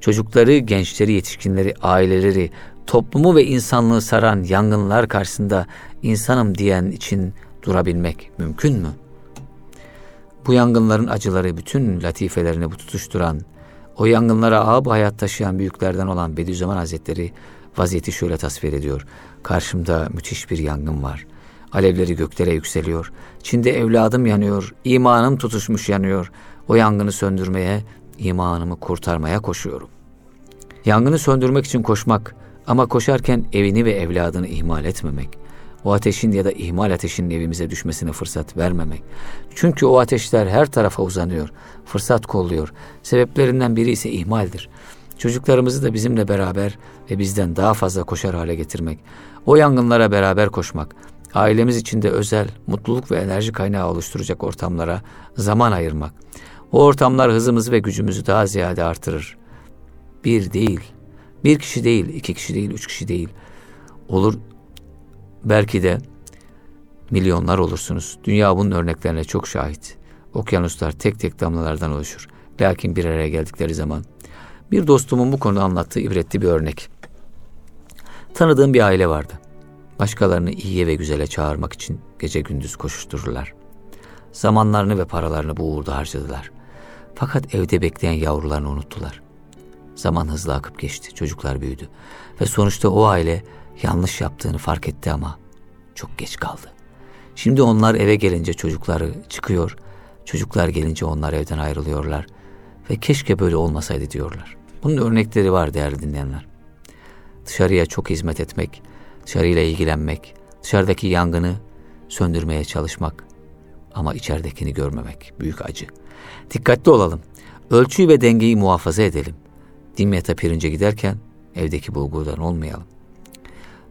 çocukları, gençleri, yetişkinleri, aileleri, toplumu ve insanlığı saran yangınlar karşısında insanım diyen için durabilmek mümkün mü? Bu yangınların acıları bütün latifelerini bu tutuşturan, o yangınlara ağab hayat taşıyan büyüklerden olan Bediüzzaman Hazretleri vaziyeti şöyle tasvir ediyor. Karşımda müthiş bir yangın var. Alevleri göklere yükseliyor. Çin'de evladım yanıyor. imanım tutuşmuş yanıyor. O yangını söndürmeye, imanımı kurtarmaya koşuyorum. Yangını söndürmek için koşmak ama koşarken evini ve evladını ihmal etmemek. O ateşin ya da ihmal ateşinin evimize düşmesine fırsat vermemek. Çünkü o ateşler her tarafa uzanıyor, fırsat kolluyor. Sebeplerinden biri ise ihmaldir. Çocuklarımızı da bizimle beraber ve bizden daha fazla koşar hale getirmek. O yangınlara beraber koşmak. Ailemiz içinde özel, mutluluk ve enerji kaynağı oluşturacak ortamlara zaman ayırmak. O ortamlar hızımızı ve gücümüzü daha ziyade artırır. Bir değil, bir kişi değil, iki kişi değil, üç kişi değil. Olur belki de milyonlar olursunuz. Dünya bunun örneklerine çok şahit. Okyanuslar tek tek damlalardan oluşur. Lakin bir araya geldikleri zaman bir dostumun bu konuda anlattığı ibretli bir örnek. Tanıdığım bir aile vardı. Başkalarını iyiye ve güzele çağırmak için gece gündüz koşuştururlar. Zamanlarını ve paralarını bu uğurda harcadılar. Fakat evde bekleyen yavrularını unuttular. Zaman hızla akıp geçti, çocuklar büyüdü. Ve sonuçta o aile yanlış yaptığını fark etti ama çok geç kaldı. Şimdi onlar eve gelince çocukları çıkıyor, çocuklar gelince onlar evden ayrılıyorlar ve keşke böyle olmasaydı diyorlar. Bunun örnekleri var değerli dinleyenler. Dışarıya çok hizmet etmek, dışarıyla ilgilenmek, dışarıdaki yangını söndürmeye çalışmak ama içeridekini görmemek büyük acı. Dikkatli olalım. Ölçüyü ve dengeyi muhafaza edelim. Dimyata pirince giderken evdeki bulgurdan olmayalım.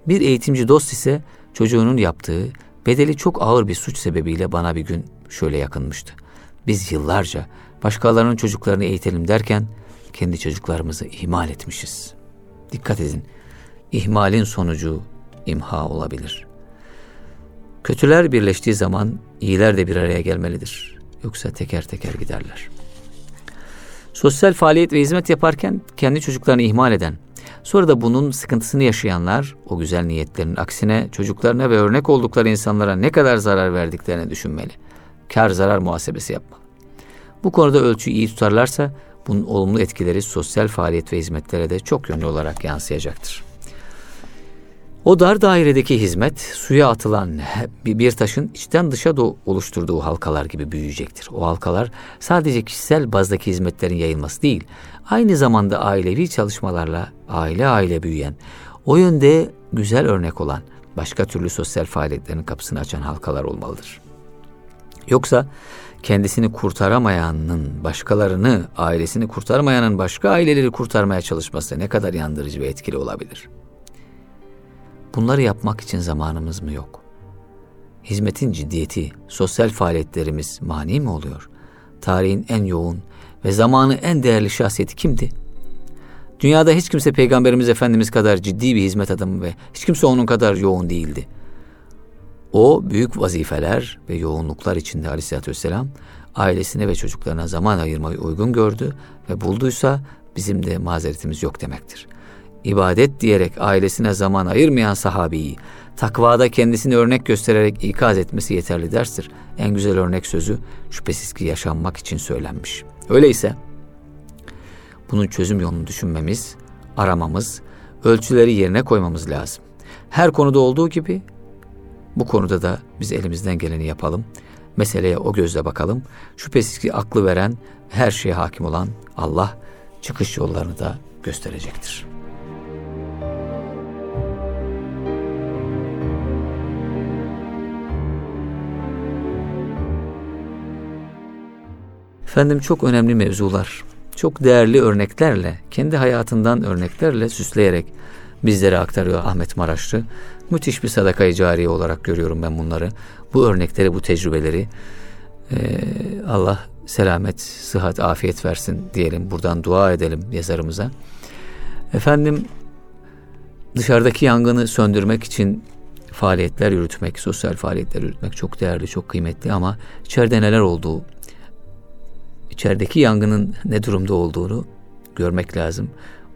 Bir eğitimci dost ise çocuğunun yaptığı bedeli çok ağır bir suç sebebiyle bana bir gün şöyle yakınmıştı. Biz yıllarca başkalarının çocuklarını eğitelim derken kendi çocuklarımızı ihmal etmişiz. Dikkat edin. İhmalin sonucu imha olabilir. Kötüler birleştiği zaman iyiler de bir araya gelmelidir. Yoksa teker teker giderler. Sosyal faaliyet ve hizmet yaparken kendi çocuklarını ihmal eden, sonra da bunun sıkıntısını yaşayanlar o güzel niyetlerin aksine çocuklarına ve örnek oldukları insanlara ne kadar zarar verdiklerini düşünmeli. Kar zarar muhasebesi yapmalı. Bu konuda ölçüyü iyi tutarlarsa bunun olumlu etkileri sosyal faaliyet ve hizmetlere de çok yönlü olarak yansıyacaktır. O dar dairedeki hizmet suya atılan bir taşın içten dışa doğu oluşturduğu halkalar gibi büyüyecektir. O halkalar sadece kişisel bazdaki hizmetlerin yayılması değil, aynı zamanda ailevi çalışmalarla aile aile büyüyen, o yönde güzel örnek olan başka türlü sosyal faaliyetlerin kapısını açan halkalar olmalıdır. Yoksa kendisini kurtaramayanın başkalarını, ailesini kurtarmayanın başka aileleri kurtarmaya çalışması ne kadar yandırıcı ve etkili olabilir. Bunları yapmak için zamanımız mı yok? Hizmetin ciddiyeti, sosyal faaliyetlerimiz mani mi oluyor? Tarihin en yoğun ve zamanı en değerli şahsiyeti kimdi? Dünyada hiç kimse Peygamberimiz Efendimiz kadar ciddi bir hizmet adamı ve hiç kimse onun kadar yoğun değildi. O büyük vazifeler ve yoğunluklar içinde aleyhissalatü vesselam ailesine ve çocuklarına zaman ayırmayı uygun gördü ve bulduysa bizim de mazeretimiz yok demektir. İbadet diyerek ailesine zaman ayırmayan sahabeyi takvada kendisini örnek göstererek ikaz etmesi yeterli derstir. En güzel örnek sözü şüphesiz ki yaşanmak için söylenmiş. Öyleyse bunun çözüm yolunu düşünmemiz, aramamız, ölçüleri yerine koymamız lazım. Her konuda olduğu gibi bu konuda da biz elimizden geleni yapalım. Meseleye o gözle bakalım. Şüphesiz ki aklı veren, her şeye hakim olan Allah çıkış yollarını da gösterecektir. Efendim çok önemli mevzular, çok değerli örneklerle, kendi hayatından örneklerle süsleyerek bizlere aktarıyor Ahmet Maraşlı. Müthiş bir sadakayı cariye olarak görüyorum ben bunları. Bu örnekleri, bu tecrübeleri ee, Allah selamet, sıhhat, afiyet versin diyelim. Buradan dua edelim yazarımıza. Efendim dışarıdaki yangını söndürmek için faaliyetler yürütmek, sosyal faaliyetler yürütmek çok değerli, çok kıymetli ama içeride neler olduğu, içerideki yangının ne durumda olduğunu görmek lazım.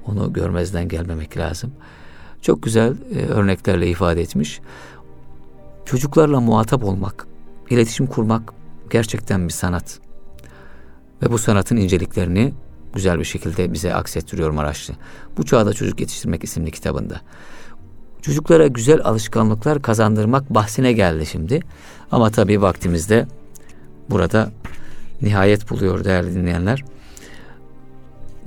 Onu görmezden gelmemek lazım. Çok güzel e, örneklerle ifade etmiş. Çocuklarla muhatap olmak, iletişim kurmak gerçekten bir sanat. Ve bu sanatın inceliklerini güzel bir şekilde bize aksettiriyor Maraşlı. Bu Çağda Çocuk Yetiştirmek isimli kitabında. Çocuklara güzel alışkanlıklar kazandırmak bahsine geldi şimdi. Ama tabii vaktimizde burada nihayet buluyor değerli dinleyenler.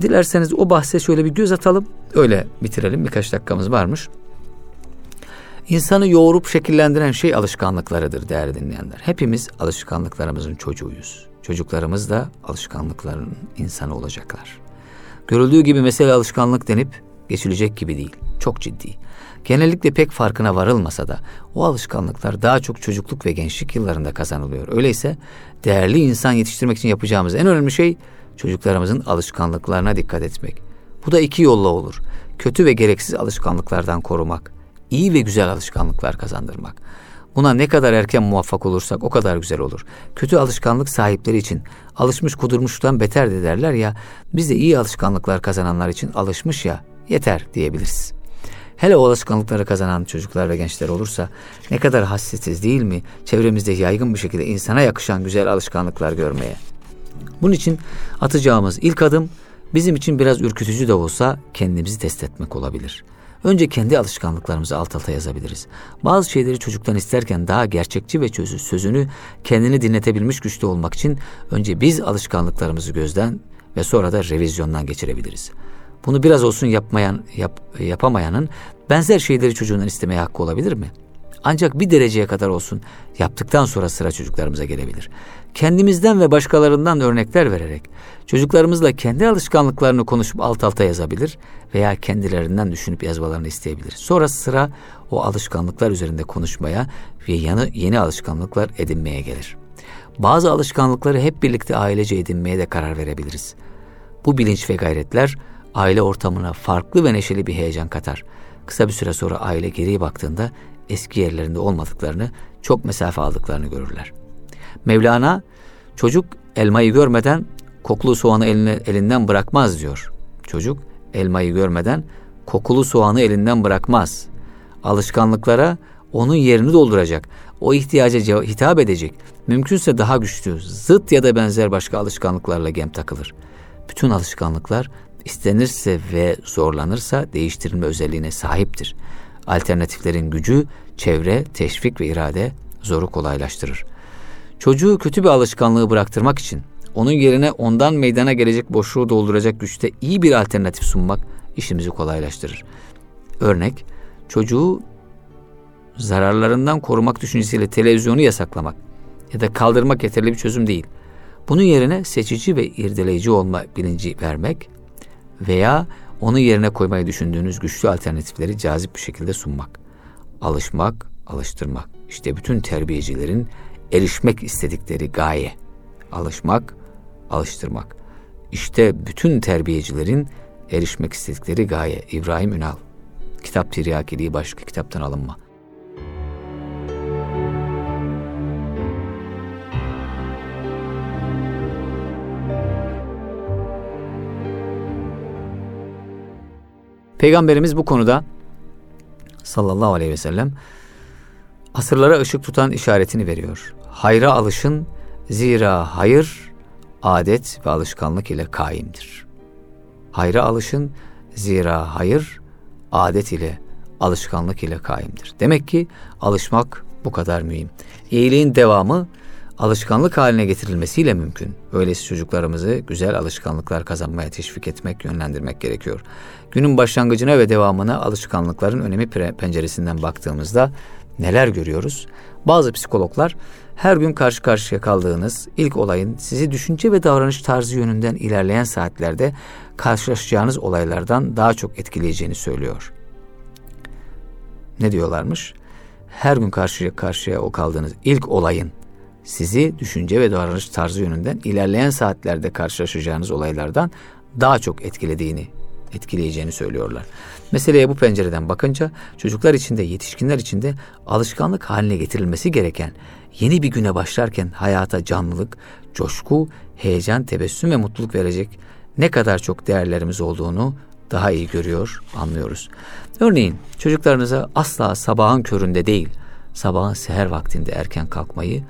Dilerseniz o bahse şöyle bir göz atalım. Öyle bitirelim. Birkaç dakikamız varmış. İnsanı yoğurup şekillendiren şey alışkanlıklarıdır değerli dinleyenler. Hepimiz alışkanlıklarımızın çocuğuyuz. Çocuklarımız da alışkanlıkların insanı olacaklar. Görüldüğü gibi mesele alışkanlık denip geçilecek gibi değil. Çok ciddi. Genellikle pek farkına varılmasa da o alışkanlıklar daha çok çocukluk ve gençlik yıllarında kazanılıyor. Öyleyse değerli insan yetiştirmek için yapacağımız en önemli şey çocuklarımızın alışkanlıklarına dikkat etmek. Bu da iki yolla olur. Kötü ve gereksiz alışkanlıklardan korumak, iyi ve güzel alışkanlıklar kazandırmak. Buna ne kadar erken muvaffak olursak o kadar güzel olur. Kötü alışkanlık sahipleri için alışmış kudurmuştan beter de derler ya, biz de iyi alışkanlıklar kazananlar için alışmış ya, yeter diyebiliriz. Hele o alışkanlıkları kazanan çocuklar ve gençler olursa ne kadar hassasiz değil mi çevremizde yaygın bir şekilde insana yakışan güzel alışkanlıklar görmeye. Bunun için atacağımız ilk adım bizim için biraz ürkütücü de olsa kendimizi test etmek olabilir. Önce kendi alışkanlıklarımızı alt alta yazabiliriz. Bazı şeyleri çocuktan isterken daha gerçekçi ve çözü, sözünü kendini dinletebilmiş güçte olmak için önce biz alışkanlıklarımızı gözden ve sonra da revizyondan geçirebiliriz. Bunu biraz olsun yapmayan, yap, yapamayanın benzer şeyleri çocuğundan istemeye hakkı olabilir mi? Ancak bir dereceye kadar olsun yaptıktan sonra sıra çocuklarımıza gelebilir. Kendimizden ve başkalarından örnekler vererek çocuklarımızla kendi alışkanlıklarını konuşup alt alta yazabilir veya kendilerinden düşünüp yazmalarını isteyebilir. Sonra sıra o alışkanlıklar üzerinde konuşmaya ve yanı yeni alışkanlıklar edinmeye gelir. Bazı alışkanlıkları hep birlikte ailece edinmeye de karar verebiliriz. Bu bilinç ve gayretler aile ortamına farklı ve neşeli bir heyecan katar. Kısa bir süre sonra aile geriye baktığında eski yerlerinde olmadıklarını, çok mesafe aldıklarını görürler. Mevlana, çocuk elmayı görmeden kokulu soğanı eline, elinden bırakmaz diyor. Çocuk elmayı görmeden kokulu soğanı elinden bırakmaz. Alışkanlıklara onun yerini dolduracak, o ihtiyaca hitap edecek, mümkünse daha güçlü, zıt ya da benzer başka alışkanlıklarla gem takılır. Bütün alışkanlıklar istenirse ve zorlanırsa değiştirilme özelliğine sahiptir. Alternatiflerin gücü, çevre, teşvik ve irade zoru kolaylaştırır. Çocuğu kötü bir alışkanlığı bıraktırmak için onun yerine ondan meydana gelecek boşluğu dolduracak güçte iyi bir alternatif sunmak işimizi kolaylaştırır. Örnek, çocuğu zararlarından korumak düşüncesiyle televizyonu yasaklamak ya da kaldırmak yeterli bir çözüm değil. Bunun yerine seçici ve irdeleyici olma bilinci vermek veya onun yerine koymayı düşündüğünüz güçlü alternatifleri cazip bir şekilde sunmak. Alışmak, alıştırmak. İşte bütün terbiyecilerin erişmek istedikleri gaye. Alışmak, alıştırmak. İşte bütün terbiyecilerin erişmek istedikleri gaye. İbrahim Ünal. Kitap Tiryakiliği başka kitaptan alınma. Peygamberimiz bu konuda sallallahu aleyhi ve sellem asırlara ışık tutan işaretini veriyor. Hayra alışın zira hayır adet ve alışkanlık ile kaimdir. Hayra alışın zira hayır adet ile alışkanlık ile kaimdir. Demek ki alışmak bu kadar mühim. İyiliğin devamı alışkanlık haline getirilmesiyle mümkün. Öyleyse çocuklarımızı güzel alışkanlıklar kazanmaya teşvik etmek, yönlendirmek gerekiyor. Günün başlangıcına ve devamına alışkanlıkların önemi penceresinden baktığımızda neler görüyoruz? Bazı psikologlar her gün karşı karşıya kaldığınız ilk olayın sizi düşünce ve davranış tarzı yönünden ilerleyen saatlerde karşılaşacağınız olaylardan daha çok etkileyeceğini söylüyor. Ne diyorlarmış? Her gün karşıya karşıya o kaldığınız ilk olayın sizi düşünce ve davranış tarzı yönünden ilerleyen saatlerde karşılaşacağınız olaylardan daha çok etkilediğini, etkileyeceğini söylüyorlar. Meseleye bu pencereden bakınca çocuklar için de yetişkinler için de alışkanlık haline getirilmesi gereken yeni bir güne başlarken hayata canlılık, coşku, heyecan, tebessüm ve mutluluk verecek ne kadar çok değerlerimiz olduğunu daha iyi görüyor, anlıyoruz. Örneğin çocuklarınıza asla sabahın köründe değil, sabahın seher vaktinde erken kalkmayı,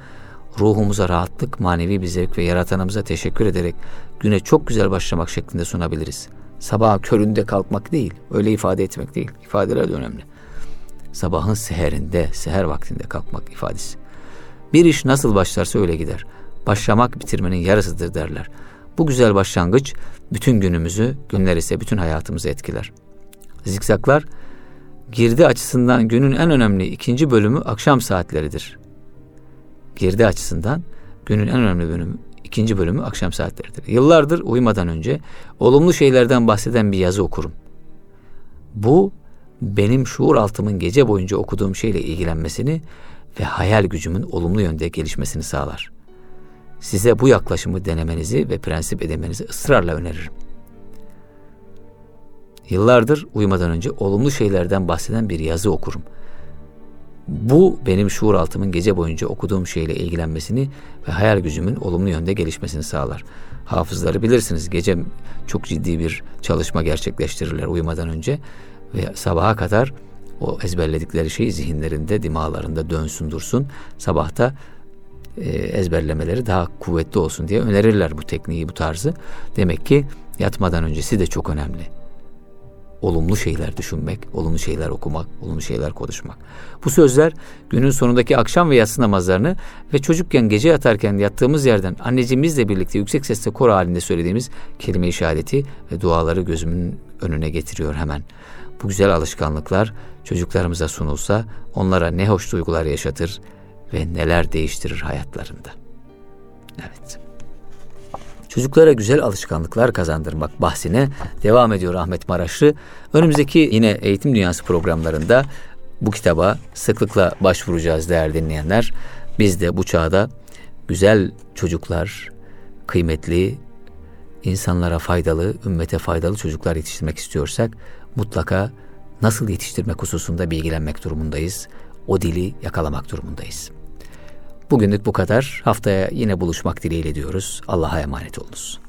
ruhumuza rahatlık, manevi bir zevk ve yaratanımıza teşekkür ederek güne çok güzel başlamak şeklinde sunabiliriz. Sabah köründe kalkmak değil, öyle ifade etmek değil. İfadeler de önemli. Sabahın seherinde, seher vaktinde kalkmak ifadesi. Bir iş nasıl başlarsa öyle gider. Başlamak bitirmenin yarısıdır derler. Bu güzel başlangıç bütün günümüzü, günler ise bütün hayatımızı etkiler. Zikzaklar girdi açısından günün en önemli ikinci bölümü akşam saatleridir. Girdi açısından günün en önemli bölümü ikinci bölümü akşam saatleridir. Yıllardır uyumadan önce olumlu şeylerden bahseden bir yazı okurum. Bu benim şuur altımın gece boyunca okuduğum şeyle ilgilenmesini ve hayal gücümün olumlu yönde gelişmesini sağlar. Size bu yaklaşımı denemenizi ve prensip edinmenizi ısrarla öneririm. Yıllardır uyumadan önce olumlu şeylerden bahseden bir yazı okurum. Bu benim şuur altımın gece boyunca okuduğum şeyle ilgilenmesini ve hayal gücümün olumlu yönde gelişmesini sağlar. Hafızları bilirsiniz gece çok ciddi bir çalışma gerçekleştirirler uyumadan önce ve sabaha kadar o ezberledikleri şey zihinlerinde, dimağlarında dönsün dursun. Sabahta e, ezberlemeleri daha kuvvetli olsun diye önerirler bu tekniği, bu tarzı. Demek ki yatmadan öncesi de çok önemli. Olumlu şeyler düşünmek, olumlu şeyler okumak, olumlu şeyler konuşmak. Bu sözler günün sonundaki akşam ve yatsı namazlarını ve çocukken gece yatarken yattığımız yerden anneciğimizle birlikte yüksek sesle kor halinde söylediğimiz kelime-i şehadeti ve duaları gözümün önüne getiriyor hemen. Bu güzel alışkanlıklar çocuklarımıza sunulsa onlara ne hoş duygular yaşatır ve neler değiştirir hayatlarında. Evet. Çocuklara güzel alışkanlıklar kazandırmak bahsine devam ediyor Ahmet Maraşlı. Önümüzdeki yine Eğitim Dünyası programlarında bu kitaba sıklıkla başvuracağız değerli dinleyenler. Biz de bu çağda güzel çocuklar, kıymetli, insanlara faydalı, ümmete faydalı çocuklar yetiştirmek istiyorsak mutlaka nasıl yetiştirmek hususunda bilgilenmek durumundayız. O dili yakalamak durumundayız. Bugünlük bu kadar. Haftaya yine buluşmak dileğiyle diyoruz. Allah'a emanet olunuz.